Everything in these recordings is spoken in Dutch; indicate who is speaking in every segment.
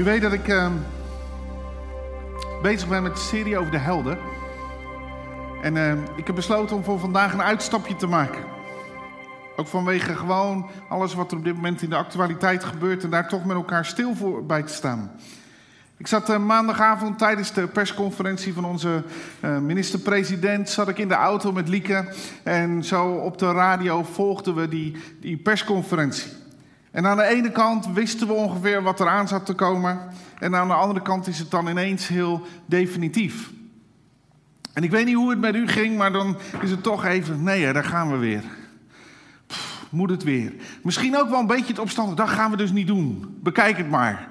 Speaker 1: U weet dat ik ehm, bezig ben met de serie over de helden. En ehm, ik heb besloten om voor vandaag een uitstapje te maken. Ook vanwege gewoon alles wat er op dit moment in de actualiteit gebeurt en daar toch met elkaar stil voor bij te staan. Ik zat eh, maandagavond tijdens de persconferentie van onze uh, minister-president, zat ik in de auto met Lieke en zo op de radio volgden we die, die persconferentie. En aan de ene kant wisten we ongeveer wat er aan zat te komen. En aan de andere kant is het dan ineens heel definitief. En ik weet niet hoe het met u ging, maar dan is het toch even, nee, daar gaan we weer. Moet het weer. Misschien ook wel een beetje het opstand, dat gaan we dus niet doen. Bekijk het maar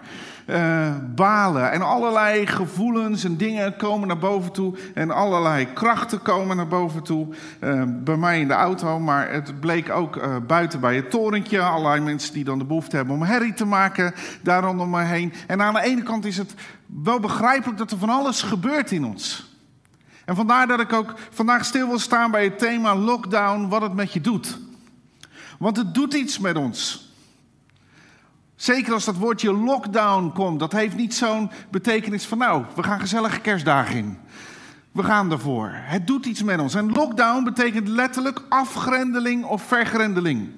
Speaker 1: uh, balen. En allerlei gevoelens en dingen komen naar boven toe. En allerlei krachten komen naar boven toe. Uh, bij mij in de auto, maar het bleek ook uh, buiten bij het torentje. Allerlei mensen die dan de behoefte hebben om herrie te maken daar rondom me heen. En aan de ene kant is het wel begrijpelijk dat er van alles gebeurt in ons. En vandaar dat ik ook vandaag stil wil staan bij het thema lockdown, wat het met je doet. Want het doet iets met ons. Zeker als dat woordje lockdown komt, dat heeft niet zo'n betekenis van nou, we gaan gezellige kerstdagen in. We gaan ervoor. Het doet iets met ons. En lockdown betekent letterlijk afgrendeling of vergrendeling.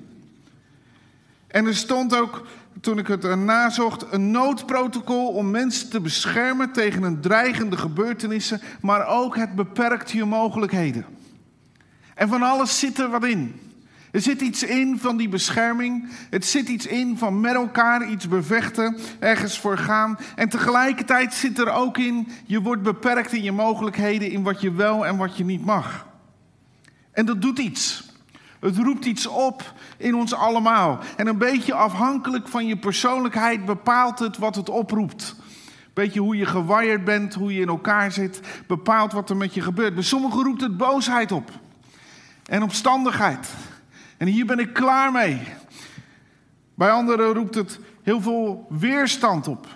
Speaker 1: En er stond ook, toen ik het nazocht, een noodprotocol om mensen te beschermen tegen een dreigende gebeurtenissen, maar ook het beperkt je mogelijkheden. En van alles zit er wat in. Er zit iets in van die bescherming. Het zit iets in van met elkaar iets bevechten, ergens voor gaan. En tegelijkertijd zit er ook in, je wordt beperkt in je mogelijkheden in wat je wel en wat je niet mag. En dat doet iets. Het roept iets op in ons allemaal. En een beetje afhankelijk van je persoonlijkheid bepaalt het wat het oproept. Beetje hoe je gewired bent, hoe je in elkaar zit, bepaalt wat er met je gebeurt. Bij sommigen roept het boosheid op. En opstandigheid. En hier ben ik klaar mee. Bij anderen roept het heel veel weerstand op.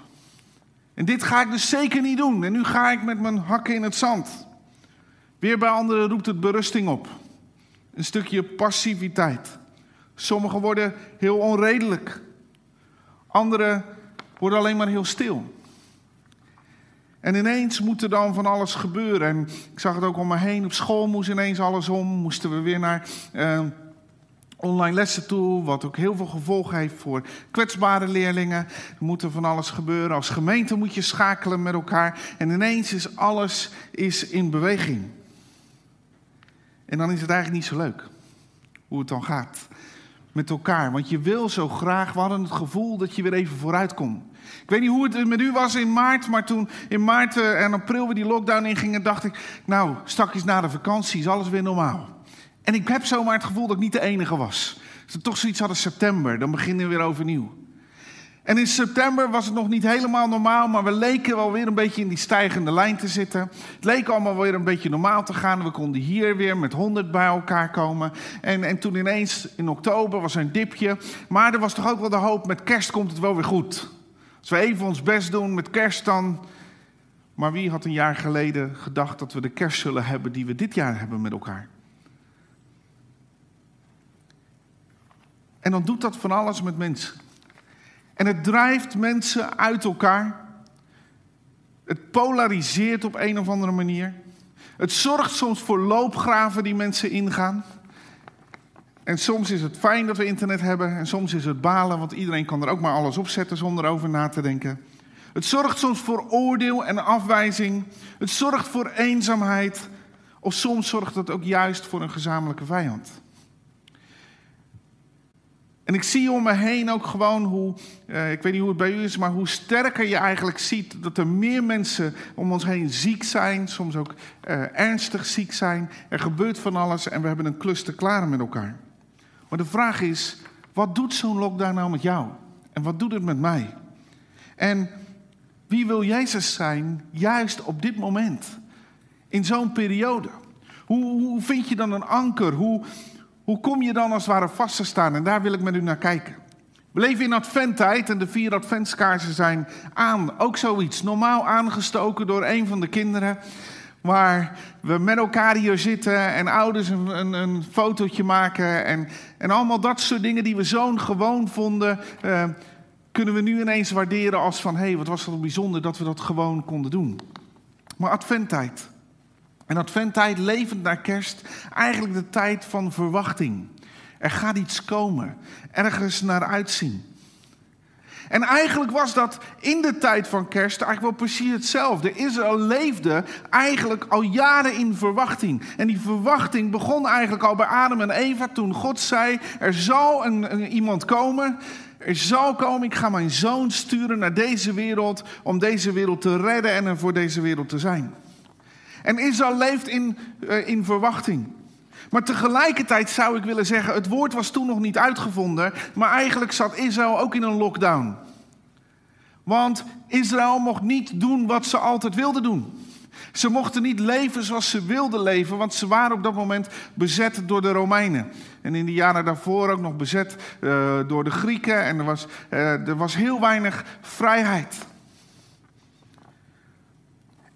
Speaker 1: En dit ga ik dus zeker niet doen. En nu ga ik met mijn hakken in het zand. Weer bij anderen roept het berusting op. Een stukje passiviteit. Sommigen worden heel onredelijk. Anderen worden alleen maar heel stil. En ineens moet er dan van alles gebeuren. En ik zag het ook om me heen. Op school moest ineens alles om. Moesten we weer naar. Uh, online lessen toe, wat ook heel veel gevolgen heeft voor kwetsbare leerlingen. Er moet er van alles gebeuren. Als gemeente moet je schakelen met elkaar. En ineens is alles is in beweging. En dan is het eigenlijk niet zo leuk hoe het dan gaat met elkaar. Want je wil zo graag, we hadden het gevoel dat je weer even vooruit komt. Ik weet niet hoe het met u was in maart, maar toen in maart eh, en april we die lockdown ingingen, dacht ik, nou, straks na de vakantie is alles weer normaal. En ik heb zomaar het gevoel dat ik niet de enige was. We toch zoiets hadden september, dan beginnen we weer overnieuw. En in september was het nog niet helemaal normaal, maar we leken wel weer een beetje in die stijgende lijn te zitten. Het leek allemaal weer een beetje normaal te gaan. We konden hier weer met honderd bij elkaar komen. En, en toen ineens in oktober was er een dipje. Maar er was toch ook wel de hoop, met kerst komt het wel weer goed. Als we even ons best doen met kerst dan. Maar wie had een jaar geleden gedacht dat we de kerst zullen hebben die we dit jaar hebben met elkaar? En dan doet dat van alles met mensen. En het drijft mensen uit elkaar. Het polariseert op een of andere manier. Het zorgt soms voor loopgraven die mensen ingaan. En soms is het fijn dat we internet hebben en soms is het balen, want iedereen kan er ook maar alles op zetten zonder over na te denken. Het zorgt soms voor oordeel en afwijzing. Het zorgt voor eenzaamheid. Of soms zorgt het ook juist voor een gezamenlijke vijand. En ik zie om me heen ook gewoon hoe, uh, ik weet niet hoe het bij u is, maar hoe sterker je eigenlijk ziet dat er meer mensen om ons heen ziek zijn, soms ook uh, ernstig ziek zijn. Er gebeurt van alles en we hebben een klus te klaren met elkaar. Maar de vraag is, wat doet zo'n lockdown nou met jou? En wat doet het met mij? En wie wil Jezus zijn juist op dit moment? In zo'n periode? Hoe, hoe vind je dan een anker? Hoe, hoe kom je dan als het ware vast te staan? En daar wil ik met u naar kijken. We leven in adventtijd en de vier adventskaarsen zijn aan. Ook zoiets, normaal aangestoken door een van de kinderen. Waar we met elkaar hier zitten en ouders een, een, fotootje maken. En, en allemaal dat soort dingen die we zo gewoon vonden. Uh, kunnen we nu ineens waarderen als van... hé, hey, wat was dat bijzonder dat we dat gewoon konden doen. Maar adventtijd. En adventtijd, levend naar kerst, eigenlijk de tijd van verwachting. Er gaat iets komen, ergens naar uitzien. En eigenlijk was dat in de tijd van kerst eigenlijk wel precies hetzelfde. Israël leefde eigenlijk al jaren in verwachting. En die verwachting begon eigenlijk al bij Adam en Eva toen God zei: Er zal een, iemand komen. Er zal komen, ik ga mijn zoon sturen naar deze wereld om deze wereld te redden en er voor deze wereld te zijn. En Israël leeft in, uh, in verwachting. Maar tegelijkertijd zou ik willen zeggen, het woord was toen nog niet uitgevonden, maar eigenlijk zat Israël ook in een lockdown. Want Israël mocht niet doen wat ze altijd wilden doen. Ze mochten niet leven zoals ze wilden leven, want ze waren op dat moment bezet door de Romeinen. En in de jaren daarvoor ook nog bezet uh, door de Grieken. En er was, uh, er was heel weinig vrijheid.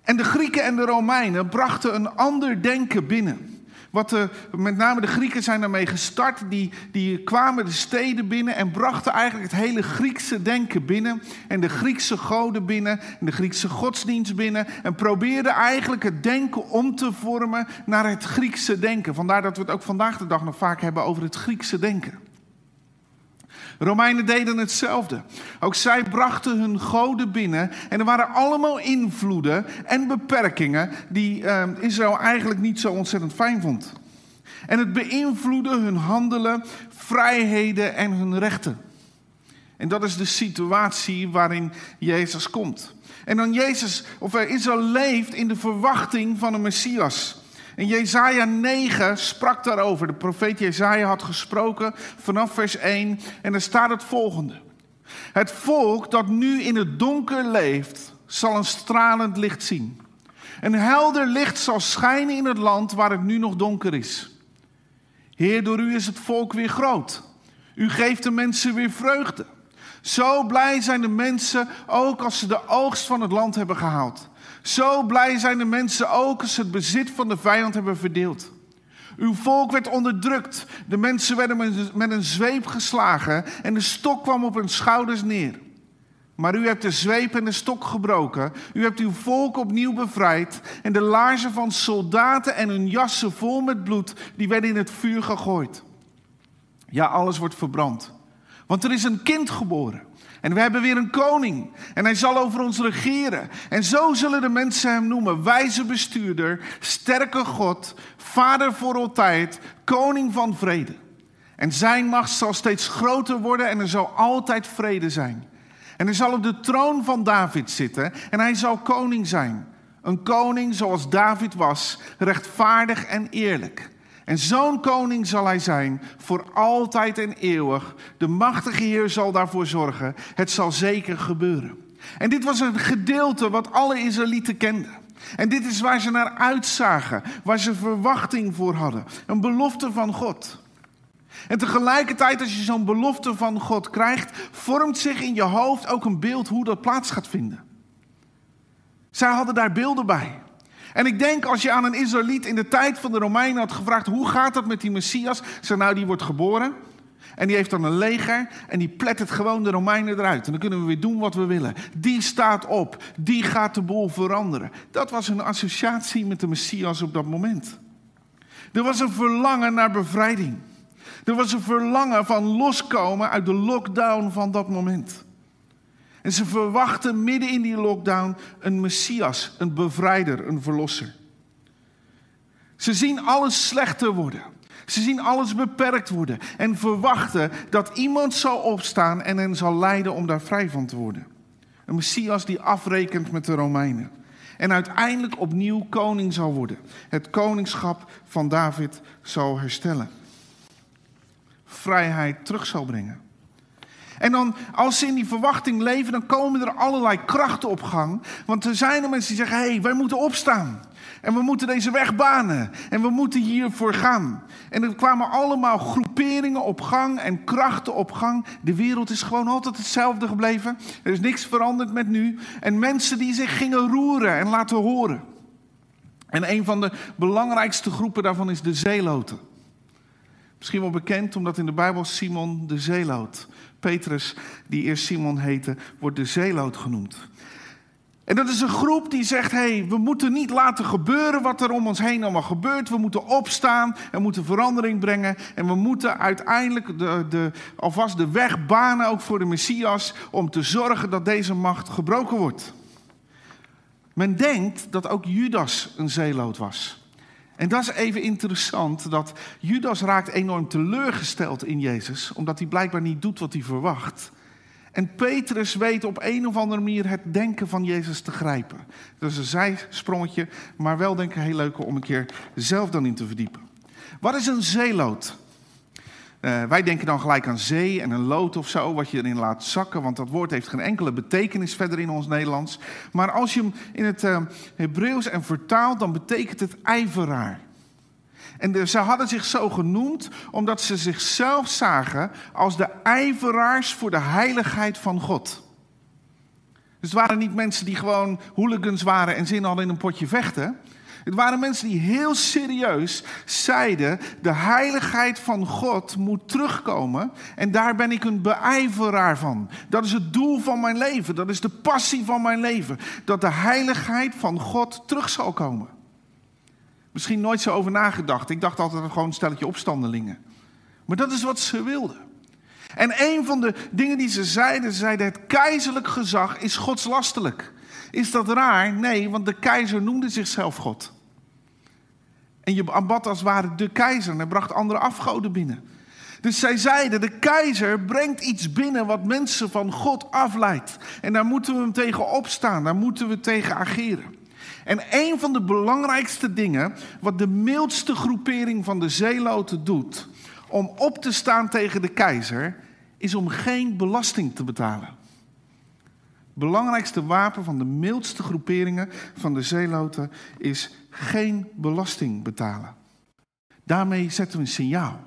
Speaker 1: En de Grieken en de Romeinen brachten een ander denken binnen. Wat de, met name de Grieken zijn daarmee gestart. Die, die kwamen de steden binnen en brachten eigenlijk het hele Griekse denken binnen. En de Griekse goden binnen. En de Griekse godsdienst binnen. En probeerden eigenlijk het denken om te vormen naar het Griekse denken. Vandaar dat we het ook vandaag de dag nog vaak hebben over het Griekse denken. Romeinen deden hetzelfde. Ook zij brachten hun goden binnen. En er waren allemaal invloeden en beperkingen die uh, Israël eigenlijk niet zo ontzettend fijn vond. En het beïnvloedde hun handelen, vrijheden en hun rechten. En dat is de situatie waarin Jezus komt. En dan Jezus, of Israël leeft in de verwachting van een Messias. En Jezaja 9 sprak daarover. De profeet Jezaja had gesproken vanaf vers 1. En er staat het volgende. Het volk dat nu in het donker leeft, zal een stralend licht zien. Een helder licht zal schijnen in het land waar het nu nog donker is. Heer, door u is het volk weer groot. U geeft de mensen weer vreugde. Zo blij zijn de mensen ook als ze de oogst van het land hebben gehaald. Zo blij zijn de mensen ook als ze het bezit van de vijand hebben verdeeld. Uw volk werd onderdrukt. De mensen werden met een zweep geslagen en de stok kwam op hun schouders neer. Maar u hebt de zweep en de stok gebroken. U hebt uw volk opnieuw bevrijd. En de laarzen van soldaten en hun jassen vol met bloed, die werden in het vuur gegooid. Ja, alles wordt verbrand. Want er is een kind geboren. En we hebben weer een koning. En hij zal over ons regeren. En zo zullen de mensen hem noemen: wijze bestuurder, sterke God, vader voor altijd, koning van vrede. En zijn macht zal steeds groter worden en er zal altijd vrede zijn. En hij zal op de troon van David zitten en hij zal koning zijn. Een koning zoals David was, rechtvaardig en eerlijk. En zo'n koning zal hij zijn voor altijd en eeuwig. De machtige Heer zal daarvoor zorgen. Het zal zeker gebeuren. En dit was een gedeelte wat alle Israëlieten kenden. En dit is waar ze naar uitzagen, waar ze verwachting voor hadden. Een belofte van God. En tegelijkertijd, als je zo'n belofte van God krijgt, vormt zich in je hoofd ook een beeld hoe dat plaats gaat vinden. Zij hadden daar beelden bij. En ik denk als je aan een Israëliet in de tijd van de Romeinen had gevraagd: hoe gaat dat met die Messias? Ze nou, die wordt geboren. En die heeft dan een leger en die plettert gewoon de Romeinen eruit. En dan kunnen we weer doen wat we willen. Die staat op, die gaat de boel veranderen. Dat was een associatie met de Messias op dat moment. Er was een verlangen naar bevrijding. Er was een verlangen van loskomen uit de lockdown van dat moment. En ze verwachten midden in die lockdown een Messias, een bevrijder, een verlosser. Ze zien alles slechter worden. Ze zien alles beperkt worden en verwachten dat iemand zal opstaan en hen zal leiden om daar vrij van te worden. Een Messias die afrekent met de Romeinen en uiteindelijk opnieuw koning zal worden. Het koningschap van David zal herstellen. Vrijheid terug zal brengen. En dan, als ze in die verwachting leven, dan komen er allerlei krachten op gang. Want er zijn er mensen die zeggen: hé, hey, wij moeten opstaan. En we moeten deze weg banen. En we moeten hiervoor gaan. En er kwamen allemaal groeperingen op gang en krachten op gang. De wereld is gewoon altijd hetzelfde gebleven. Er is niks veranderd met nu. En mensen die zich gingen roeren en laten horen. En een van de belangrijkste groepen daarvan is de zeeloten. Misschien wel bekend omdat in de Bijbel Simon de zeeloot. Petrus, die eerst Simon heette, wordt de zeeloot genoemd. En dat is een groep die zegt: hey, we moeten niet laten gebeuren wat er om ons heen allemaal gebeurt. We moeten opstaan en moeten verandering brengen. En we moeten uiteindelijk de, de, alvast de weg banen, ook voor de Messias, om te zorgen dat deze macht gebroken wordt. Men denkt dat ook Judas een zeeloot was. En dat is even interessant, dat Judas raakt enorm teleurgesteld in Jezus, omdat hij blijkbaar niet doet wat hij verwacht. En Petrus weet op een of andere manier het denken van Jezus te grijpen. Dat is een zijsprongetje, maar wel denk ik heel leuk om een keer zelf dan in te verdiepen. Wat is een zeeloot? Uh, wij denken dan gelijk aan zee en een lood of zo, wat je erin laat zakken, want dat woord heeft geen enkele betekenis verder in ons Nederlands. Maar als je hem in het uh, Hebreeuws en vertaalt, dan betekent het ijveraar. En de, ze hadden zich zo genoemd omdat ze zichzelf zagen als de ijveraars voor de heiligheid van God. Dus het waren niet mensen die gewoon hooligans waren en zin hadden in een potje vechten. Het waren mensen die heel serieus zeiden: de heiligheid van God moet terugkomen. En daar ben ik een beijveraar van. Dat is het doel van mijn leven. Dat is de passie van mijn leven. Dat de heiligheid van God terug zal komen. Misschien nooit zo over nagedacht. Ik dacht altijd gewoon een stelletje opstandelingen. Maar dat is wat ze wilden. En een van de dingen die ze zeiden, ze zeiden het keizerlijk gezag is godslastelijk. Is dat raar? Nee, want de keizer noemde zichzelf God. En je aanbad als ware de keizer en bracht andere afgoden binnen. Dus zij zeiden, de keizer brengt iets binnen wat mensen van God afleidt. En daar moeten we hem tegen opstaan, daar moeten we tegen ageren. En een van de belangrijkste dingen wat de mildste groepering van de zeeloten doet om op te staan tegen de keizer, is om geen belasting te betalen. Belangrijkste wapen van de mildste groeperingen van de zeeloten is geen belasting betalen. Daarmee zetten we een signaal.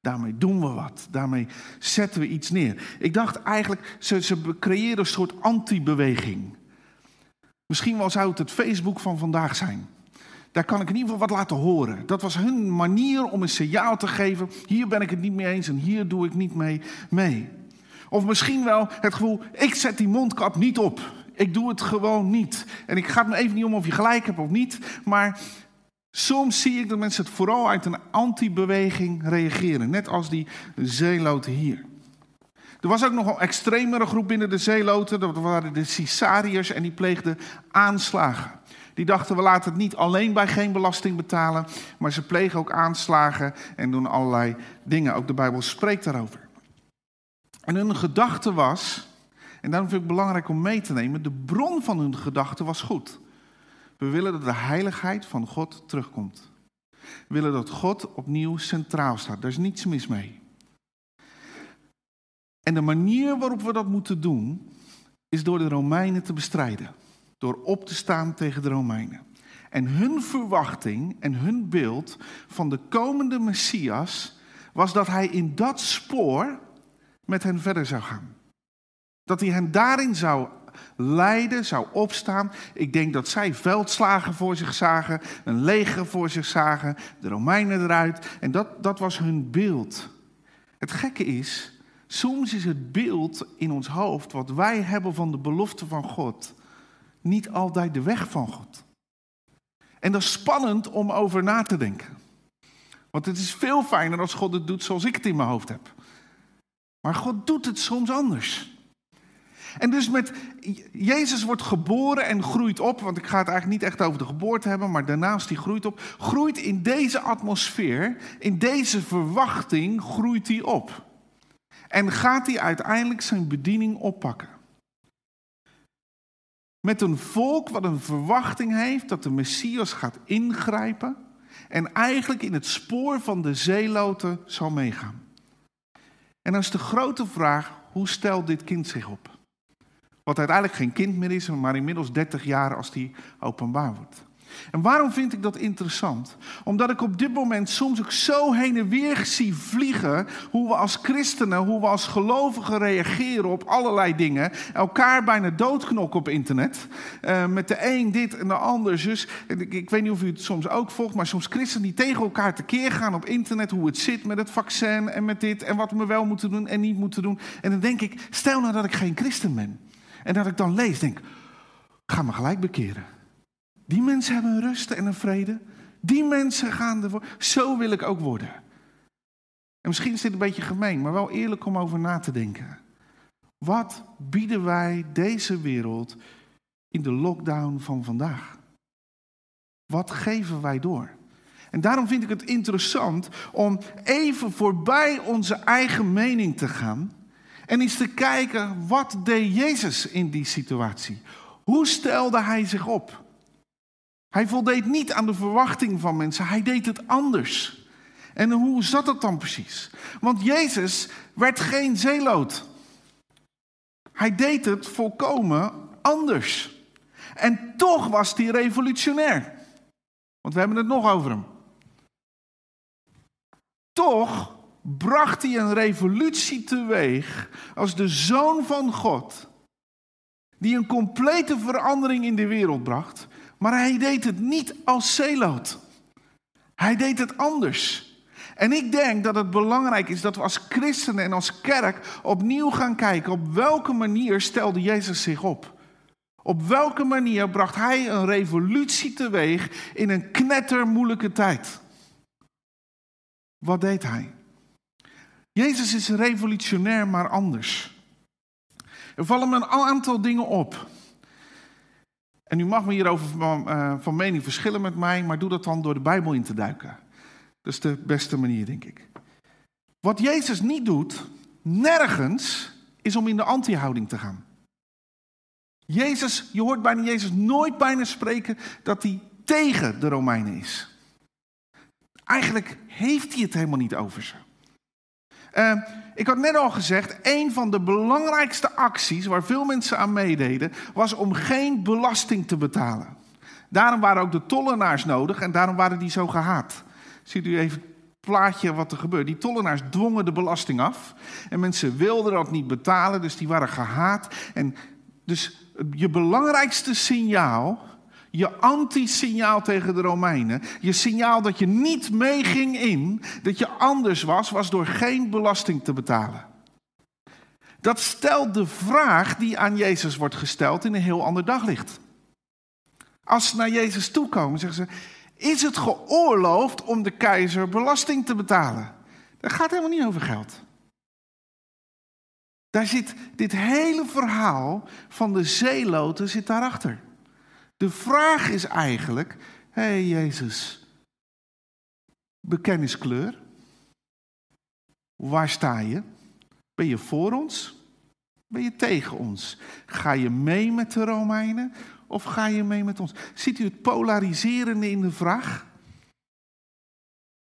Speaker 1: Daarmee doen we wat. Daarmee zetten we iets neer. Ik dacht eigenlijk, ze, ze creëren een soort anti-beweging. Misschien wel zou het het Facebook van vandaag zijn. Daar kan ik in ieder geval wat laten horen. Dat was hun manier om een signaal te geven. Hier ben ik het niet mee eens en hier doe ik niet mee. mee. Of misschien wel het gevoel, ik zet die mondkap niet op. Ik doe het gewoon niet. En ik ga het me even niet om of je gelijk hebt of niet. Maar soms zie ik dat mensen het vooral uit een anti-beweging reageren. Net als die zeeloten hier. Er was ook nog een extremere groep binnen de zeeloten. Dat waren de Cisariërs en die pleegden aanslagen. Die dachten, we laten het niet alleen bij geen belasting betalen, maar ze plegen ook aanslagen en doen allerlei dingen. Ook de Bijbel spreekt daarover. En hun gedachte was, en daarom vind ik het belangrijk om mee te nemen, de bron van hun gedachte was goed. We willen dat de heiligheid van God terugkomt. We willen dat God opnieuw centraal staat. Daar is niets mis mee. En de manier waarop we dat moeten doen, is door de Romeinen te bestrijden. Door op te staan tegen de Romeinen. En hun verwachting en hun beeld van de komende Messias was dat hij in dat spoor met hen verder zou gaan. Dat hij hen daarin zou leiden, zou opstaan. Ik denk dat zij veldslagen voor zich zagen, een leger voor zich zagen, de Romeinen eruit. En dat, dat was hun beeld. Het gekke is, Soms is het beeld in ons hoofd wat wij hebben van de belofte van God niet altijd de weg van God. En dat is spannend om over na te denken. Want het is veel fijner als God het doet zoals ik het in mijn hoofd heb. Maar God doet het soms anders. En dus met Jezus wordt geboren en groeit op, want ik ga het eigenlijk niet echt over de geboorte hebben, maar daarnaast die groeit op, groeit in deze atmosfeer, in deze verwachting groeit hij op. En gaat hij uiteindelijk zijn bediening oppakken. Met een volk wat een verwachting heeft dat de Messias gaat ingrijpen en eigenlijk in het spoor van de zeeloten zal meegaan. En dan is de grote vraag, hoe stelt dit kind zich op? Wat uiteindelijk geen kind meer is, maar inmiddels 30 jaar als die openbaar wordt. En waarom vind ik dat interessant? Omdat ik op dit moment soms ook zo heen en weer zie vliegen hoe we als christenen, hoe we als gelovigen reageren op allerlei dingen. Elkaar bijna doodknokken op internet. Uh, met de een dit en de ander zus. Ik, ik, weet niet of u het soms ook volgt, maar soms christenen die tegen elkaar tekeer gaan op internet. Hoe het zit met het vaccin en met dit en wat we wel moeten doen en niet moeten doen. En dan denk ik, stel nou dat ik geen christen ben. En dat ik dan lees, denk, ga me gelijk bekeren. Die mensen hebben een rust en een vrede. Die mensen gaan ervoor. Zo wil ik ook worden. En misschien is dit een beetje gemeen, maar wel eerlijk om over na te denken. Wat bieden wij deze wereld in de lockdown van vandaag? Wat geven wij door? En daarom vind ik het interessant om even voorbij onze eigen mening te gaan en eens te kijken wat deed Jezus in die situatie? Hoe stelde hij zich op? Hij voldeed niet aan de verwachting van mensen, hij deed het anders. En hoe zat het dan precies? Want Jezus werd geen zeeloot. Hij deed het volkomen anders. En toch was hij revolutionair. Want we hebben het nog over hem. Toch bracht hij een revolutie teweeg als de zoon van God. Die een complete verandering in de wereld bracht. Maar hij deed het niet als zeeloot. Hij deed het anders. En ik denk dat het belangrijk is dat we als christenen en als kerk opnieuw gaan kijken op welke manier stelde Jezus zich op. Op welke manier bracht hij een revolutie teweeg in een knettermoeilijke tijd? Wat deed hij? Jezus is revolutionair, maar anders. Er vallen me een aantal dingen op. En u mag me hierover van, uh, van mening verschillen met mij, maar doe dat dan door de Bijbel in te duiken. Dat is de beste manier, denk ik. Wat Jezus niet doet, nergens, is om in de anti-houding te gaan. Jezus, je hoort bijna Jezus nooit bijna spreken dat hij tegen de Romeinen is. Eigenlijk heeft hij het helemaal niet over ze. Uh, ik had net al gezegd, een van de belangrijkste acties waar veel mensen aan meededen, was om geen belasting te betalen. Daarom waren ook de tollenaars nodig en daarom waren die zo gehaat. Ziet u even plaatje wat er gebeurt. Die tollenaars dwongen de belasting af en mensen wilden dat niet betalen, dus die waren gehaat. En dus je belangrijkste signaal je anti-signaal tegen de Romeinen, je signaal dat je niet meeging in, dat je anders was, was door geen belasting te betalen. Dat stelt de vraag die aan Jezus wordt gesteld in een heel ander daglicht. Als ze naar Jezus toekomen, zeggen ze: Is het geoorloofd om de keizer belasting te betalen? Dat gaat helemaal niet over geld. Daar zit dit hele verhaal van de zeeloten zit daarachter. De vraag is eigenlijk, hé hey Jezus, bekenniskleur. Waar sta je? Ben je voor ons? Ben je tegen ons? Ga je mee met de Romeinen of ga je mee met ons? Ziet u het polariserende in de vraag?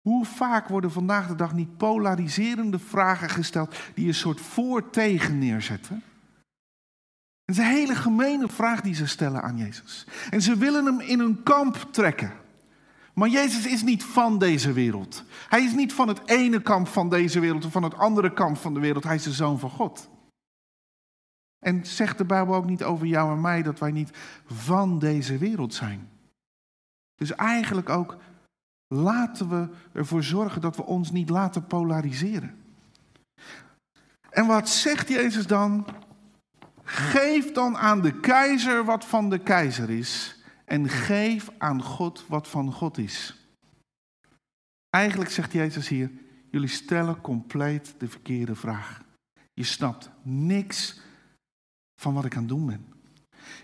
Speaker 1: Hoe vaak worden vandaag de dag niet polariserende vragen gesteld die een soort voor-tegen neerzetten? Het is een hele gemene vraag die ze stellen aan Jezus. En ze willen hem in een kamp trekken. Maar Jezus is niet van deze wereld. Hij is niet van het ene kamp van deze wereld of van het andere kamp van de wereld. Hij is de zoon van God. En zegt de Bijbel ook niet over jou en mij dat wij niet van deze wereld zijn. Dus eigenlijk ook laten we ervoor zorgen dat we ons niet laten polariseren. En wat zegt Jezus dan? Geef dan aan de keizer wat van de keizer is. En geef aan God wat van God is. Eigenlijk zegt Jezus hier: jullie stellen compleet de verkeerde vraag. Je snapt niks van wat ik aan het doen ben.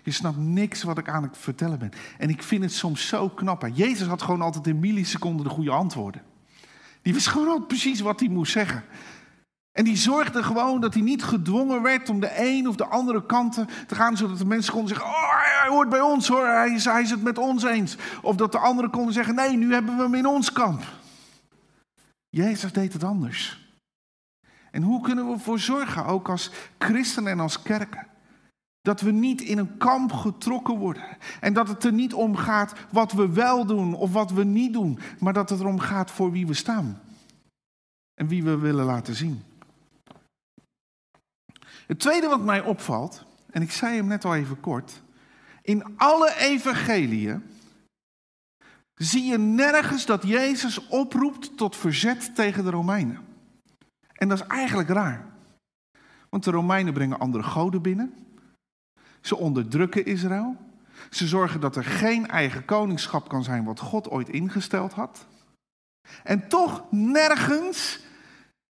Speaker 1: Je snapt niks wat ik aan het vertellen ben. En ik vind het soms zo knap. Jezus had gewoon altijd in milliseconden de goede antwoorden. Die wist gewoon altijd precies wat hij moest zeggen. En die zorgde gewoon dat hij niet gedwongen werd om de een of de andere kanten te gaan, zodat de mensen konden zeggen: Oh, hij hoort bij ons hoor, hij is, hij is het met ons eens. Of dat de anderen konden zeggen: Nee, nu hebben we hem in ons kamp. Jezus deed het anders. En hoe kunnen we ervoor zorgen, ook als christenen en als kerken, Dat we niet in een kamp getrokken worden. En dat het er niet om gaat wat we wel doen of wat we niet doen. Maar dat het erom gaat voor wie we staan. En wie we willen laten zien. Het tweede wat mij opvalt, en ik zei hem net al even kort. In alle evangeliën zie je nergens dat Jezus oproept tot verzet tegen de Romeinen. En dat is eigenlijk raar. Want de Romeinen brengen andere goden binnen. Ze onderdrukken Israël. Ze zorgen dat er geen eigen koningschap kan zijn wat God ooit ingesteld had. En toch nergens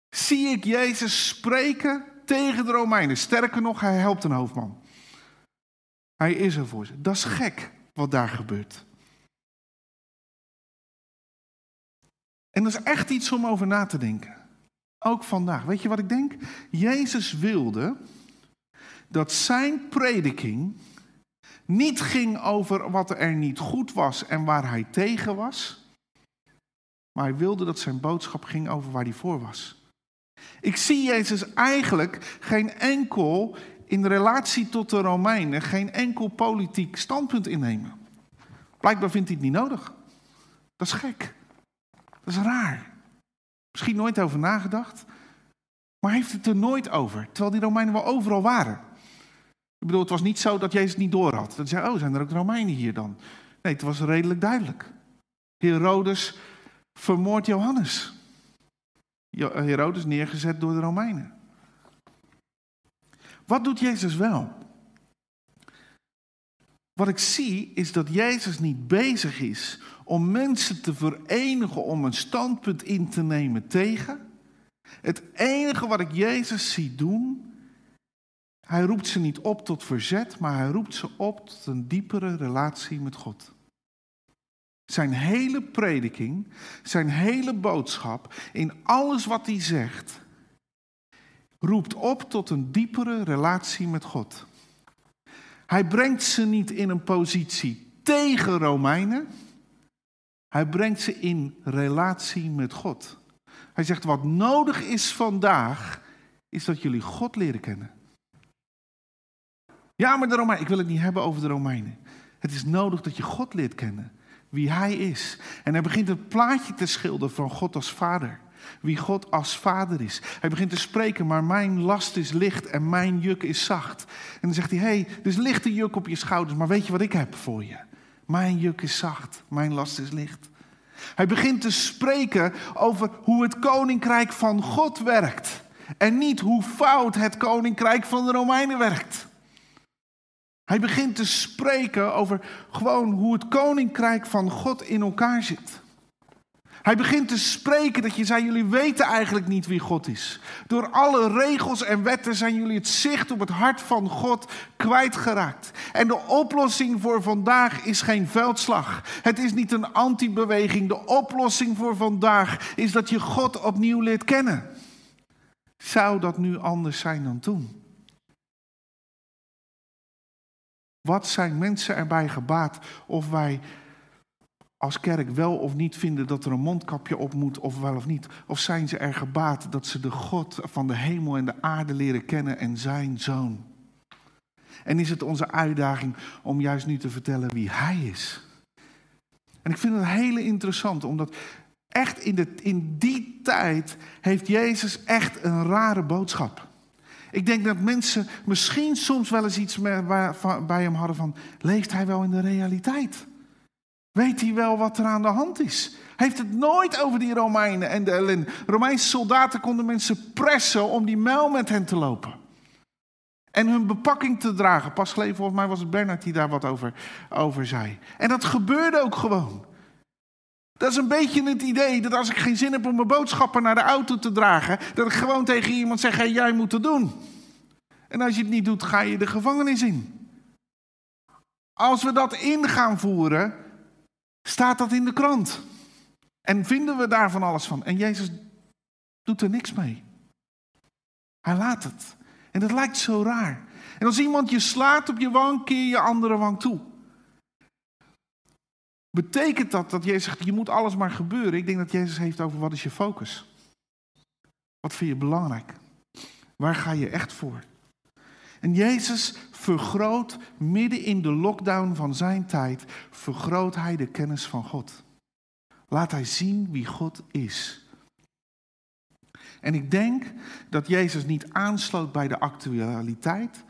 Speaker 1: zie ik Jezus spreken tegen de Romeinen. Sterker nog, hij helpt een hoofdman. Hij is er voor ze. Dat is gek wat daar gebeurt. En dat is echt iets om over na te denken. Ook vandaag. Weet je wat ik denk? Jezus wilde dat zijn prediking niet ging over wat er niet goed was en waar hij tegen was. Maar hij wilde dat zijn boodschap ging over waar hij voor was. Ik zie Jezus eigenlijk geen enkel in relatie tot de Romeinen geen enkel politiek standpunt innemen. Blijkbaar vindt hij het niet nodig. Dat is gek. Dat is raar. Misschien nooit over nagedacht. Maar heeft het er nooit over. Terwijl die Romeinen wel overal waren. Ik bedoel, het was niet zo dat Jezus niet door had. Dat zei, oh, zijn er ook Romeinen hier dan? Nee, het was redelijk duidelijk. Herodes vermoordt Johannes. Herodes neergezet door de Romeinen. Wat doet Jezus wel? Wat ik zie is dat Jezus niet bezig is om mensen te verenigen om een standpunt in te nemen tegen. Het enige wat ik Jezus zie doen, hij roept ze niet op tot verzet, maar hij roept ze op tot een diepere relatie met God. Zijn hele prediking, zijn hele boodschap, in alles wat hij zegt, roept op tot een diepere relatie met God. Hij brengt ze niet in een positie tegen Romeinen. Hij brengt ze in relatie met God. Hij zegt, wat nodig is vandaag, is dat jullie God leren kennen. Ja, maar de Romeinen, ik wil het niet hebben over de Romeinen. Het is nodig dat je God leert kennen, wie Hij is. En hij begint een plaatje te schilderen van God als Vader wie God als vader is. Hij begint te spreken, maar mijn last is licht en mijn juk is zacht. En dan zegt hij, hé, hey, dus lichte juk op je schouders, maar weet je wat ik heb voor je? Mijn juk is zacht, mijn last is licht. Hij begint te spreken over hoe het koninkrijk van God werkt. En niet hoe fout het koninkrijk van de Romeinen werkt. Hij begint te spreken over gewoon hoe het koninkrijk van God in elkaar zit. Hij begint te spreken dat je zei, jullie weten eigenlijk niet wie God is. Door alle regels en wetten zijn jullie het zicht op het hart van God kwijtgeraakt. En de oplossing voor vandaag is geen veldslag. Het is niet een antibeweging. De oplossing voor vandaag is dat je God opnieuw leert kennen. Zou dat nu anders zijn dan toen? Wat zijn mensen erbij gebaat of wij als kerk wel of niet vinden dat er een mondkapje op moet, of wel of niet? Of zijn ze er gebaat dat ze de God van de hemel en de aarde leren kennen en zijn zoon? En is het onze uitdaging om juist nu te vertellen wie hij is? En ik vind het heel interessant, omdat echt in, de, in die tijd heeft Jezus echt een rare boodschap. Ik denk dat mensen misschien soms wel eens iets bij hem hadden van, leeft hij wel in de realiteit? Weet hij wel wat er aan de hand is? Heeft het nooit over die Romeinen en de. Romeinse soldaten konden mensen pressen om die mijl met hen te lopen. En hun bepakking te dragen. Pas geleden, volgens mij was het Bernard die daar wat over, over zei. En dat gebeurde ook gewoon. Dat is een beetje het idee dat als ik geen zin heb om mijn boodschappen naar de auto te dragen, dat ik gewoon tegen iemand zeg: hey, jij moet het doen. En als je het niet doet, ga je de gevangenis in. Als we dat in gaan voeren, staat dat in de krant. En vinden we daar van alles van. En Jezus doet er niks mee. Hij laat het. En dat lijkt zo raar. En als iemand je slaat op je wang, keer je andere wang toe. Betekent dat dat Jezus zegt, je moet alles maar gebeuren? Ik denk dat Jezus heeft over wat is je focus? Wat vind je belangrijk? Waar ga je echt voor? En Jezus vergroot midden in de lockdown van zijn tijd, vergroot hij de kennis van God. Laat hij zien wie God is. En ik denk dat Jezus niet aansloot bij de actualiteit,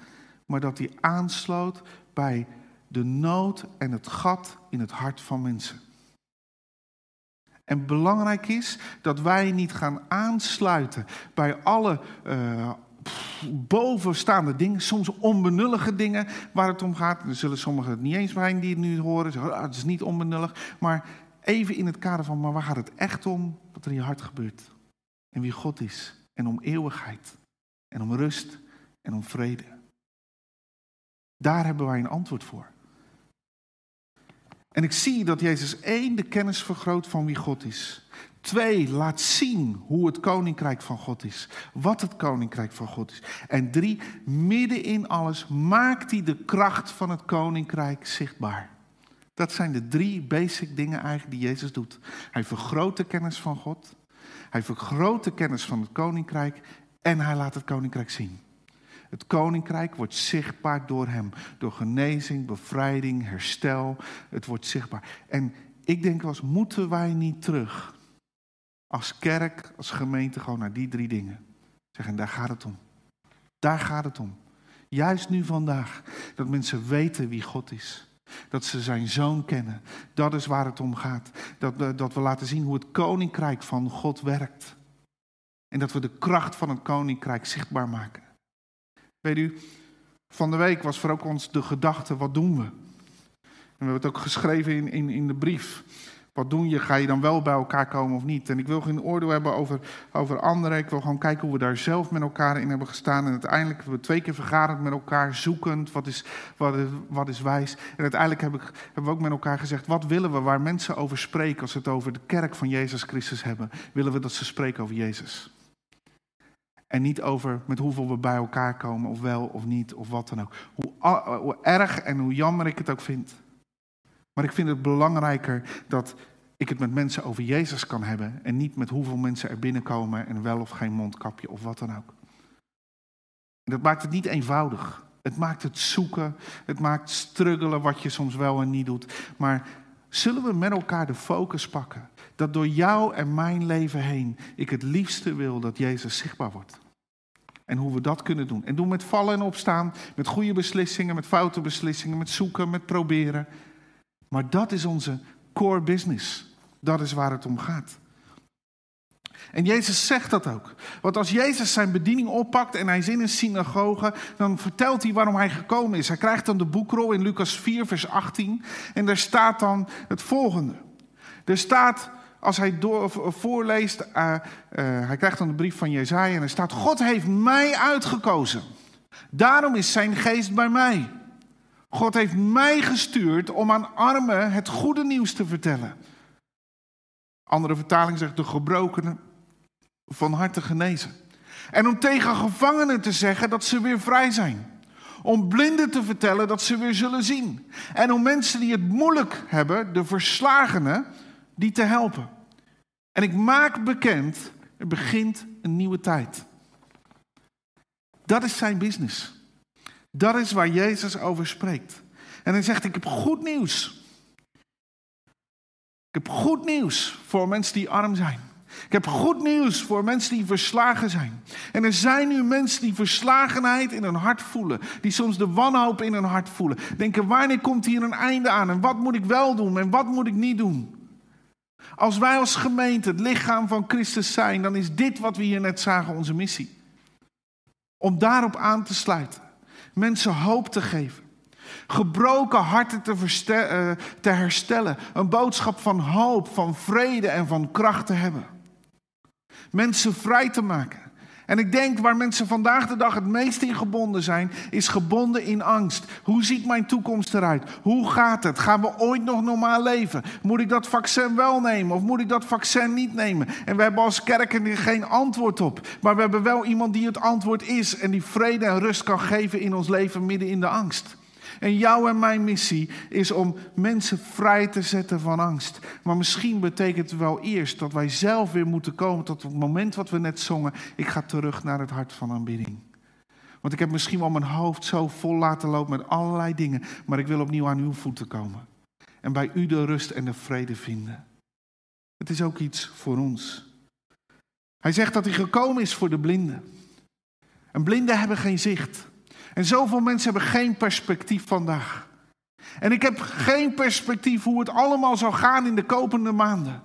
Speaker 1: maar dat hij aansloot bij de nood en het gat in het hart van mensen. En belangrijk is dat wij niet gaan aansluiten bij alle uh, bovenstaande dingen, soms onbenullige dingen waar het om gaat. Er zullen sommigen het niet eens zijn die het nu horen. Zeggen, oh, het is niet onbenullig. Maar even in het kader van, maar waar gaat het echt om? Wat er in je hart gebeurt. En wie God is. En om eeuwigheid. En om rust. En om vrede. Daar hebben wij een antwoord voor. En ik zie dat Jezus één de kennis vergroot van wie God is. Twee, laat zien hoe het koninkrijk van God is. Wat het koninkrijk van God is. En drie, midden in alles maakt hij de kracht van het koninkrijk zichtbaar. Dat zijn de drie basic dingen eigenlijk die Jezus doet. Hij vergroot de kennis van God. Hij vergroot de kennis van het koninkrijk. En hij laat het koninkrijk zien. Het koninkrijk wordt zichtbaar door hem. Door genezing, bevrijding, herstel. Het wordt zichtbaar. En ik denk wel eens, moeten wij niet terug als kerk, als gemeente, gewoon naar die drie dingen? Zeggen, daar gaat het om. Daar gaat het om. Juist nu vandaag, dat mensen weten wie God is. Dat ze zijn zoon kennen. Dat is waar het om gaat. Dat, dat we laten zien hoe het koninkrijk van God werkt. En dat we de kracht van het koninkrijk zichtbaar maken. Weet u, van de week was voor ook ons de gedachte, wat doen we? En we hebben het ook geschreven in, in, in de brief. Wat doen je? Ga je dan wel bij elkaar komen of niet? En ik wil geen oordeel hebben over, over anderen. Ik wil gewoon kijken hoe we daar zelf met elkaar in hebben gestaan. En uiteindelijk hebben we twee keer vergaderd met elkaar, zoekend. Wat is, wat wat is wijs? En uiteindelijk heb ik, hebben we ook met elkaar gezegd: wat willen we waar mensen over spreken als ze het over de kerk van Jezus Christus hebben? Willen we dat ze spreken over Jezus? En niet over met hoeveel we bij elkaar komen, of wel of niet, of wat dan ook. Hoe, hoe, erg en hoe jammer ik het ook vind. Maar ik vind het belangrijker dat ik het met mensen over Jezus kan hebben. En niet met hoeveel mensen er binnenkomen en wel of geen mondkapje of wat dan ook. Dat maakt het niet eenvoudig. Het maakt het zoeken, het maakt struggelen wat je soms wel en niet doet. Maar zullen we met elkaar de focus pakken? Dat door jou en mijn leven heen ik het liefste wil dat Jezus zichtbaar wordt. En hoe we dat kunnen doen. En doen met vallen en opstaan, met goede beslissingen, met foute beslissingen, met zoeken, met proberen. Maar dat is onze core business. Dat is waar het om gaat. En Jezus zegt dat ook. Want als Jezus zijn bediening oppakt en hij is in een synagoge, dan vertelt hij waarom hij gekomen is. Hij krijgt dan de boekrol in Lucas 4, vers 18. En daar staat dan het volgende. Er staat, als hij door, voorleest, uh, uh, hij krijgt dan de brief van Jezaja en er staat, God heeft mij uitgekozen. Daarom is zijn geest bij mij. God heeft mij gestuurd om aan armen het goede nieuws te vertellen. Andere vertaling zegt de gebrokenen van harte genezen. En om tegen gevangenen te zeggen dat ze weer vrij zijn. Om blinden te vertellen dat ze weer zullen zien. En om mensen die het moeilijk hebben, de verslagenen, die te helpen. En ik maak bekend, er begint een nieuwe tijd. Dat is zijn business. Dat is waar Jezus over spreekt. En hij zegt, ik heb goed nieuws. Ik heb goed nieuws voor mensen die arm zijn. Ik heb goed nieuws voor mensen die verslagen zijn. En er zijn nu mensen die verslagenheid in hun hart voelen. Die soms de wanhoop in hun hart voelen. Denken, wanneer komt hier een einde aan? En wat moet ik wel doen en wat moet ik niet doen? Als wij als gemeente het lichaam van Christus zijn, dan is dit wat we hier net zagen onze missie. Om daarop aan te sluiten. Mensen hoop te geven. Gebroken harten te, uh, te herstellen. Een boodschap van hoop, van vrede en van kracht te hebben. Mensen vrij te maken. En ik denk waar mensen vandaag de dag het meest in gebonden zijn, is gebonden in angst. Hoe ziet mijn toekomst eruit? Hoe gaat het? Gaan we ooit nog normaal leven? Moet ik dat vaccin wel nemen of moet ik dat vaccin niet nemen? En we hebben als kerken er geen antwoord op. Maar we hebben wel iemand die het antwoord is en die vrede en rust kan geven in ons leven midden in de angst. En jouw en mijn missie is om mensen vrij te zetten van angst. Maar misschien betekent het wel eerst dat wij zelf weer moeten komen tot het moment wat we net zongen. Ik ga terug naar het hart van aanbidding. Want ik heb misschien wel mijn hoofd zo vol laten lopen met allerlei dingen, maar ik wil opnieuw aan uw voeten komen. En bij u de rust en de vrede vinden. Het is ook iets voor ons. Hij zegt dat hij gekomen is voor de blinden. En blinden hebben geen zicht. En zoveel mensen hebben geen perspectief vandaag. En ik heb geen perspectief hoe het allemaal zal gaan in de komende maanden.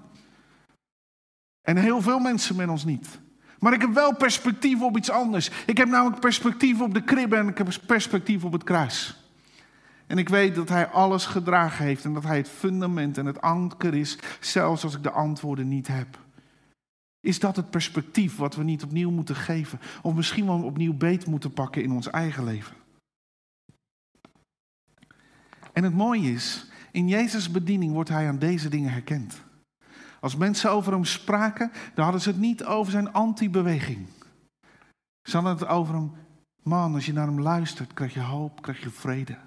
Speaker 1: En heel veel mensen met ons niet. Maar ik heb wel perspectief op iets anders. Ik heb namelijk perspectief op de kribbe en ik heb perspectief op het kruis. En ik weet dat hij alles gedragen heeft en dat hij het fundament en het anker is, zelfs als ik de antwoorden niet heb. Is dat het perspectief wat we niet opnieuw moeten geven? Of misschien wel opnieuw beet moeten pakken in ons eigen leven? En het mooie is, in Jezus' bediening wordt hij aan deze dingen herkend. Als mensen over hem spraken, dan hadden ze het niet over zijn anti-beweging. Ze hadden het over hem, man, als je naar hem luistert, krijg je hoop, krijg je vrede.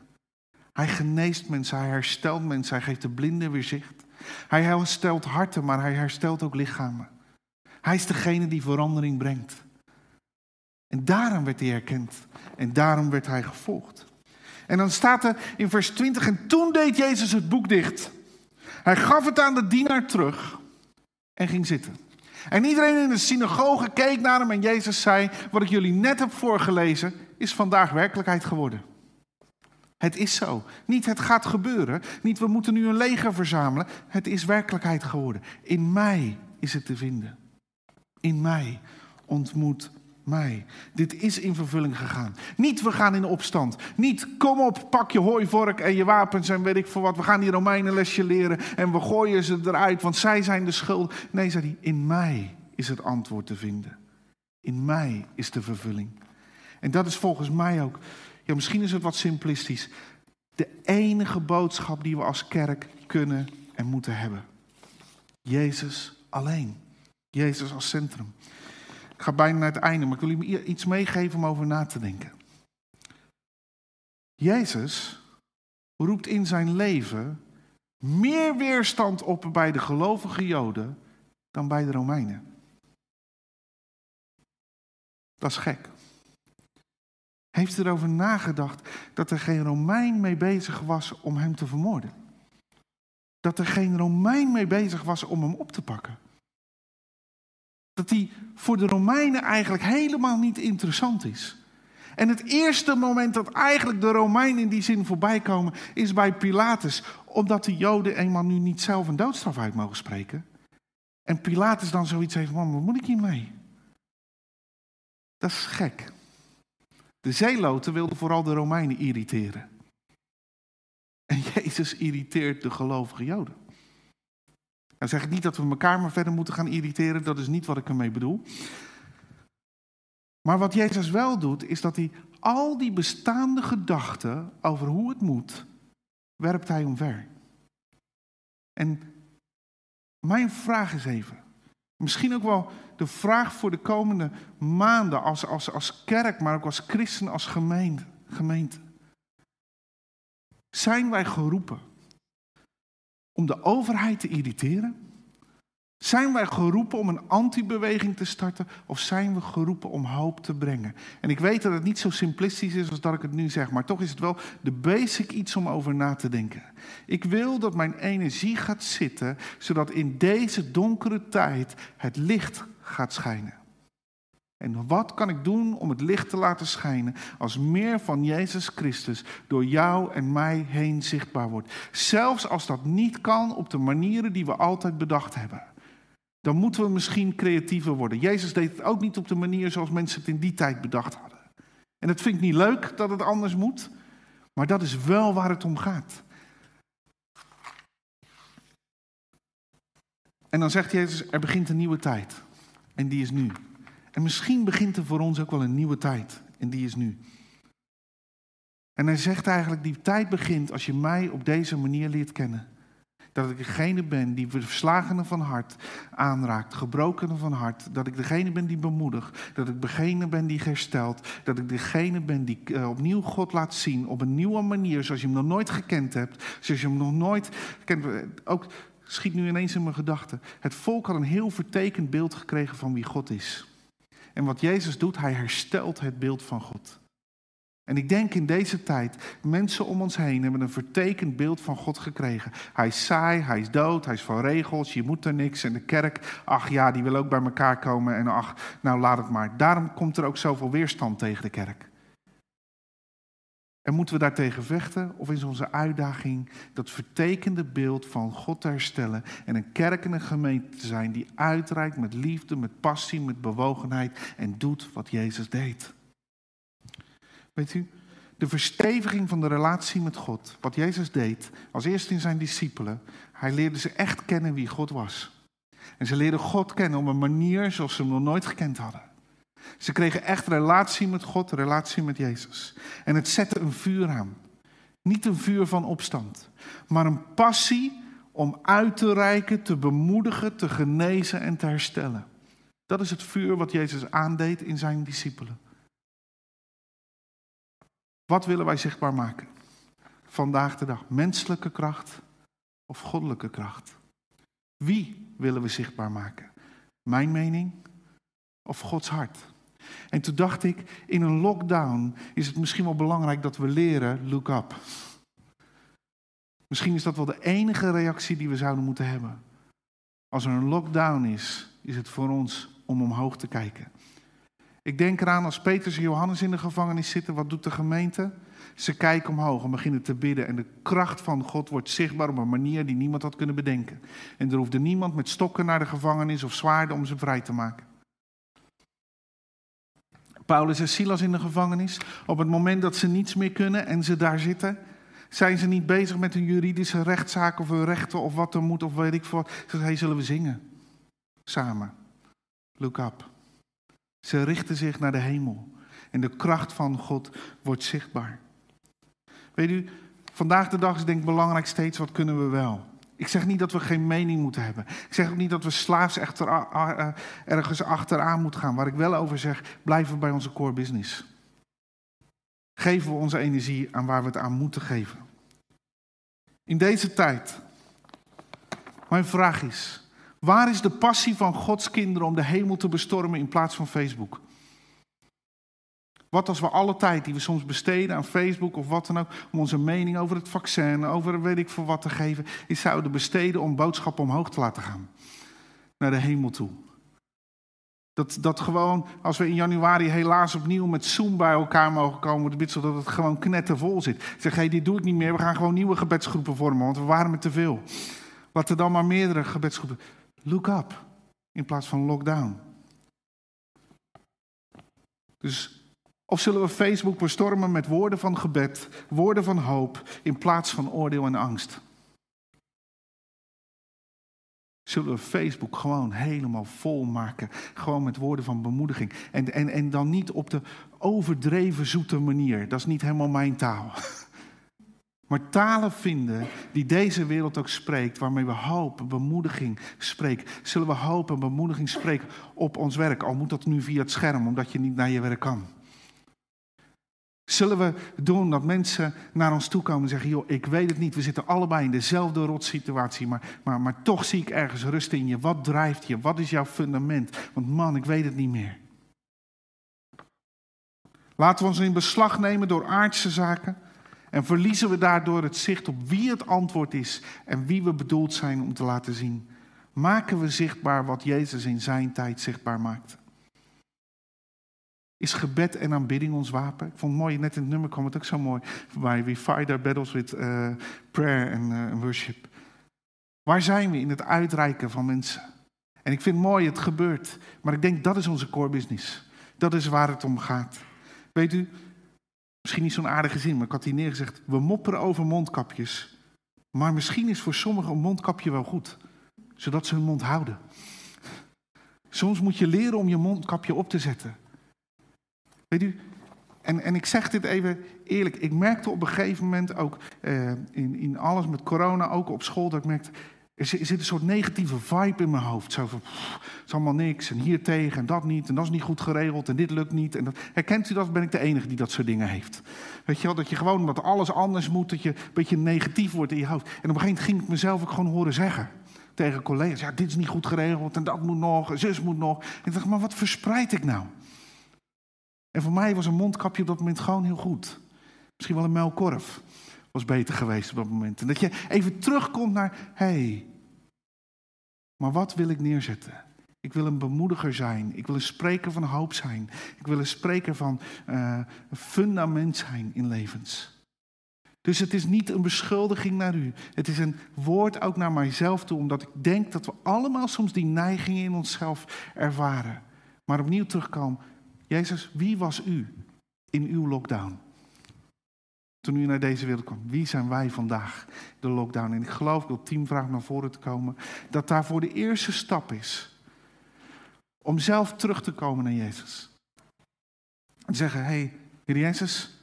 Speaker 1: Hij geneest mensen, hij herstelt mensen, hij geeft de blinden weer zicht. Hij herstelt harten, maar hij herstelt ook lichamen. Hij is degene die verandering brengt. En daarom werd hij herkend. En daarom werd hij gevolgd. En dan staat er in vers 20, en toen deed Jezus het boek dicht. Hij gaf het aan de dienaar terug en ging zitten. En iedereen in de synagoge keek naar hem en Jezus zei, wat ik jullie net heb voorgelezen, is vandaag werkelijkheid geworden. Het is zo. Niet het gaat gebeuren. Niet we moeten nu een leger verzamelen. Het is werkelijkheid geworden. In mij is het te vinden. In mij ontmoet mij. Dit is in vervulling gegaan. Niet we gaan in opstand. Niet kom op, pak je hooivork en je wapens en weet ik voor wat. We gaan die Romeinen lesje leren en we gooien ze eruit, want zij zijn de schuld. Nee, zei hij, in mij is het antwoord te vinden. In mij is de vervulling. En dat is volgens mij ook, ja misschien is het wat simplistisch, de enige boodschap die we als kerk kunnen en moeten hebben. Jezus alleen. Jezus als centrum. Ik ga bijna naar het einde, maar ik wil je iets meegeven om over na te denken. Jezus roept in zijn leven meer weerstand op bij de gelovige Joden dan bij de Romeinen. Dat is gek. Heeft u erover nagedacht dat er geen Romein mee bezig was om hem te vermoorden? Dat er geen Romein mee bezig was om hem op te pakken? Dat die voor de Romeinen eigenlijk helemaal niet interessant is. En het eerste moment dat eigenlijk de Romeinen in die zin voorbij komen, is bij Pilatus. Omdat de Joden eenmaal nu niet zelf een doodstraf uit mogen spreken. En Pilatus dan zoiets heeft, man, wat moet ik hiermee? Dat is gek. De zeeloten wilden vooral de Romeinen irriteren. En Jezus irriteert de gelovige Joden. Dan zeg ik niet dat we elkaar maar verder moeten gaan irriteren, dat is niet wat ik ermee bedoel. Maar wat Jezus wel doet, is dat hij al die bestaande gedachten over hoe het moet, werpt hij omver. En mijn vraag is even, misschien ook wel de vraag voor de komende maanden als, als, als kerk, maar ook als christen, als gemeente, gemeente. Zijn wij geroepen om de overheid te irriteren? Zijn wij geroepen om een antibeweging te starten of zijn we geroepen om hoop te brengen? En ik weet dat het niet zo simplistisch is als dat ik het nu zeg, maar toch is het wel de basic iets om over na te denken. Ik wil dat mijn energie gaat zitten, zodat in deze donkere tijd het licht gaat schijnen. En wat kan ik doen om het licht te laten schijnen als meer van Jezus Christus door jou en mij heen zichtbaar wordt? Zelfs als dat niet kan op de manieren die we altijd bedacht hebben. Dan moeten we misschien creatiever worden. Jezus deed het ook niet op de manier zoals mensen het in die tijd bedacht hadden. En het vind ik niet leuk dat het anders moet, maar dat is wel waar het om gaat. En dan zegt Jezus, er begint een nieuwe tijd. En die is nu. En misschien begint er voor ons ook wel een nieuwe tijd. En die is nu. En hij zegt eigenlijk, die tijd begint als je mij op deze manier leert kennen. Dat ik degene ben die verslagenen van hart aanraakt, gebrokenen van hart. Dat ik degene ben die bemoedigt. Dat ik degene ben die herstelt. Dat ik degene ben die uh, opnieuw God laat zien op een nieuwe manier, zoals je hem nog nooit gekend hebt. Zoals je hem nog nooit kent. Ook schiet nu ineens in mijn gedachten. Het volk had een heel vertekend beeld gekregen van wie God is. En wat Jezus doet, hij herstelt het beeld van God. En ik denk in deze tijd, mensen om ons heen hebben een vertekend beeld van God gekregen. Hij is saai, hij is dood, hij is van regels, je moet er niks. En de kerk, ach ja, die wil ook bij elkaar komen. En ach, nou laat het maar. Daarom komt er ook zoveel weerstand tegen de kerk. En moeten we daartegen vechten? Of is onze uitdaging dat vertekende beeld van God te herstellen en een kerk en een gemeente te zijn die uitreikt met liefde, met passie, met bewogenheid en doet wat Jezus deed? Weet u, de versteviging van de relatie met God, wat Jezus deed, als eerste in zijn discipelen, hij leerde ze echt kennen wie God was. En ze leerden God kennen op een manier zoals ze hem nog nooit gekend hadden. Ze kregen echt relatie met God, relatie met Jezus. En het zette een vuur aan. Niet een vuur van opstand, maar een passie om uit te reiken, te bemoedigen, te genezen en te herstellen. Dat is het vuur wat Jezus aandeed in zijn discipelen. Wat willen wij zichtbaar maken? Vandaag de dag. Menselijke kracht of goddelijke kracht? Wie willen we zichtbaar maken? Mijn mening of Gods hart? En toen dacht ik, in een lockdown is het misschien wel belangrijk dat we leren, look up. Misschien is dat wel de enige reactie die we zouden moeten hebben. Als er een lockdown is, is het voor ons om omhoog te kijken. Ik denk eraan als Petrus en Johannes in de gevangenis zitten, wat doet de gemeente? Ze kijken omhoog en beginnen te bidden. En de kracht van God wordt zichtbaar op een manier die niemand had kunnen bedenken. En er hoefde niemand met stokken naar de gevangenis of zwaarden om ze vrij te maken. Paulus en Silas in de gevangenis. Op het moment dat ze niets meer kunnen en ze daar zitten, zijn ze niet bezig met een juridische rechtszaak of een rechten of wat er moet of weet ik veel. Ze zeggen, zullen we zingen? Samen. Look up. Ze richten zich naar de hemel. En de kracht van God wordt zichtbaar. Weet u, vandaag de dag is denk ik belangrijk steeds wat kunnen we wel. Ik zeg niet dat we geen mening moeten hebben. Ik zeg ook niet dat we slaafs echter, uh, ergens achteraan moeten gaan. Waar ik wel over zeg, blijven we bij onze core business. Geven we onze energie aan waar we het aan moeten geven. In deze tijd, mijn vraag is, waar is de passie van Gods kinderen om de hemel te bestormen in plaats van Facebook? Wat als we alle tijd die we soms besteden aan Facebook of wat dan ook, om onze mening over het vaccin, over weet ik voor wat te geven, is zouden besteden om boodschappen omhoog te laten gaan. Naar de hemel toe. Dat, dat gewoon, als we in januari helaas opnieuw met Zoom bij elkaar mogen komen, bid zodat het gewoon knettervol zit. Ik zeg, hé, hey, dit doe ik niet meer, we gaan gewoon nieuwe gebedsgroepen vormen, want we waren met te veel. Laten we dan maar meerdere gebedsgroepen. Look up, in plaats van lockdown. Dus of zullen we Facebook bestormen met woorden van gebed, woorden van hoop, in plaats van oordeel en angst? Zullen we Facebook gewoon helemaal vol maken, gewoon met woorden van bemoediging? En, en, en dan niet op de overdreven zoete manier, dat is niet helemaal mijn taal. Maar talen vinden die deze wereld ook spreekt, waarmee we hoop, bemoediging spreken. Zullen we hoop en bemoediging spreken op ons werk? Al moet dat nu via het scherm, omdat je niet naar je werk kan. Zullen we doen dat mensen naar ons toe komen en zeggen: joh, ik weet het niet, we zitten allebei in dezelfde rotsituatie, maar, maar, maar toch zie ik ergens rust in je. Wat drijft je? Wat is jouw fundament? Want man, ik weet het niet meer. Laten we ons in beslag nemen door aardse zaken en verliezen we daardoor het zicht op wie het antwoord is en wie we bedoeld zijn om te laten zien. Maken we zichtbaar wat Jezus in zijn tijd zichtbaar maakte. Is gebed en aanbidding ons wapen? Ik vond het mooi, net in het nummer kwam het ook zo mooi voorbij. We fight our battles with uh, prayer and uh, worship. Waar zijn we in het uitreiken van mensen? En ik vind het mooi, het gebeurt. Maar ik denk dat is onze core business. Dat is waar het om gaat. Weet u, misschien niet zo'n aardige zin, maar ik had hier neergezegd. We mopperen over mondkapjes. Maar misschien is voor sommigen een mondkapje wel goed. Zodat ze hun mond houden. Soms moet je leren om je mondkapje op te zetten. Weet u, en, en ik zeg dit even eerlijk, ik merkte op een gegeven moment ook eh, in, in alles met corona, ook op school, dat ik merkte, er zit, een soort negatieve vibe in mijn hoofd. Zo van, het is allemaal niks en hier tegen en dat niet en dat is niet goed geregeld en dit lukt niet. En dat, herkent u dat? Ben ik de enige die dat soort dingen heeft? Weet je wel, dat je gewoon, omdat alles anders moet, dat je een beetje negatief wordt in je hoofd. En op een gegeven moment ging ik mezelf ook gewoon horen zeggen tegen collega's, ja, dit is niet goed geregeld en dat moet nog, en zus moet nog. En ik dacht, maar wat verspreid ik nou? En voor mij was een mondkapje op dat moment gewoon heel goed. Misschien wel een melkkorf was beter geweest op dat moment. En dat je even terugkomt naar, hé, hey, maar wat wil ik neerzetten? Ik wil een bemoediger zijn. Ik wil een spreker van hoop zijn. Ik wil een spreker van uh, fundament zijn in levens. Dus het is niet een beschuldiging naar u. Het is een woord ook naar mijzelf toe, omdat ik denk dat we allemaal soms die neigingen in onszelf ervaren. Maar opnieuw terugkomen. Jezus, wie was u in uw lockdown? Toen u naar deze wereld kwam. Wie zijn wij vandaag, de lockdown? En ik geloof, ik wil team vragen naar voren te komen, dat daarvoor de eerste stap is. Om zelf terug te komen naar Jezus. En zeggen, hé, hey, Heer Jezus,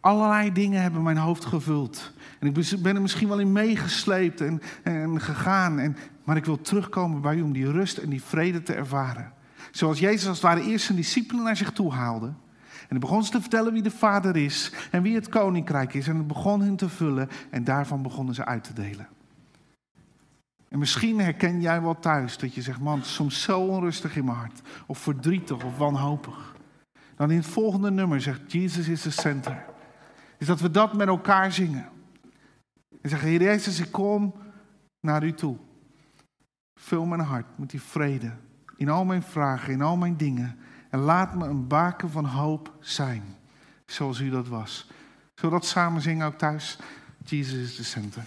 Speaker 1: allerlei dingen hebben mijn hoofd gevuld. En ik ben er misschien wel in meegesleept en, en gegaan. En, maar ik wil terugkomen bij u om die rust en die vrede te ervaren. Zoals Jezus als het ware eerst zijn discipelen naar zich toe haalde. En hij begon ze te vertellen wie de Vader is en wie het koninkrijk is. En het begon hen te vullen en daarvan begonnen ze uit te delen. En misschien herken jij wel thuis dat je zegt, man, soms zo onrustig in mijn hart. Of verdrietig of wanhopig. Dan in het volgende nummer zegt, Jesus is the center. Is dat we dat met elkaar zingen. En zeggen, Heer Jezus, ik kom naar u toe. Vul mijn hart met die vrede. In al mijn vragen, in al mijn dingen. En laat me een baken van hoop zijn. Zoals u dat was. Zullen we dat samen zingen ook thuis? Jesus is the center.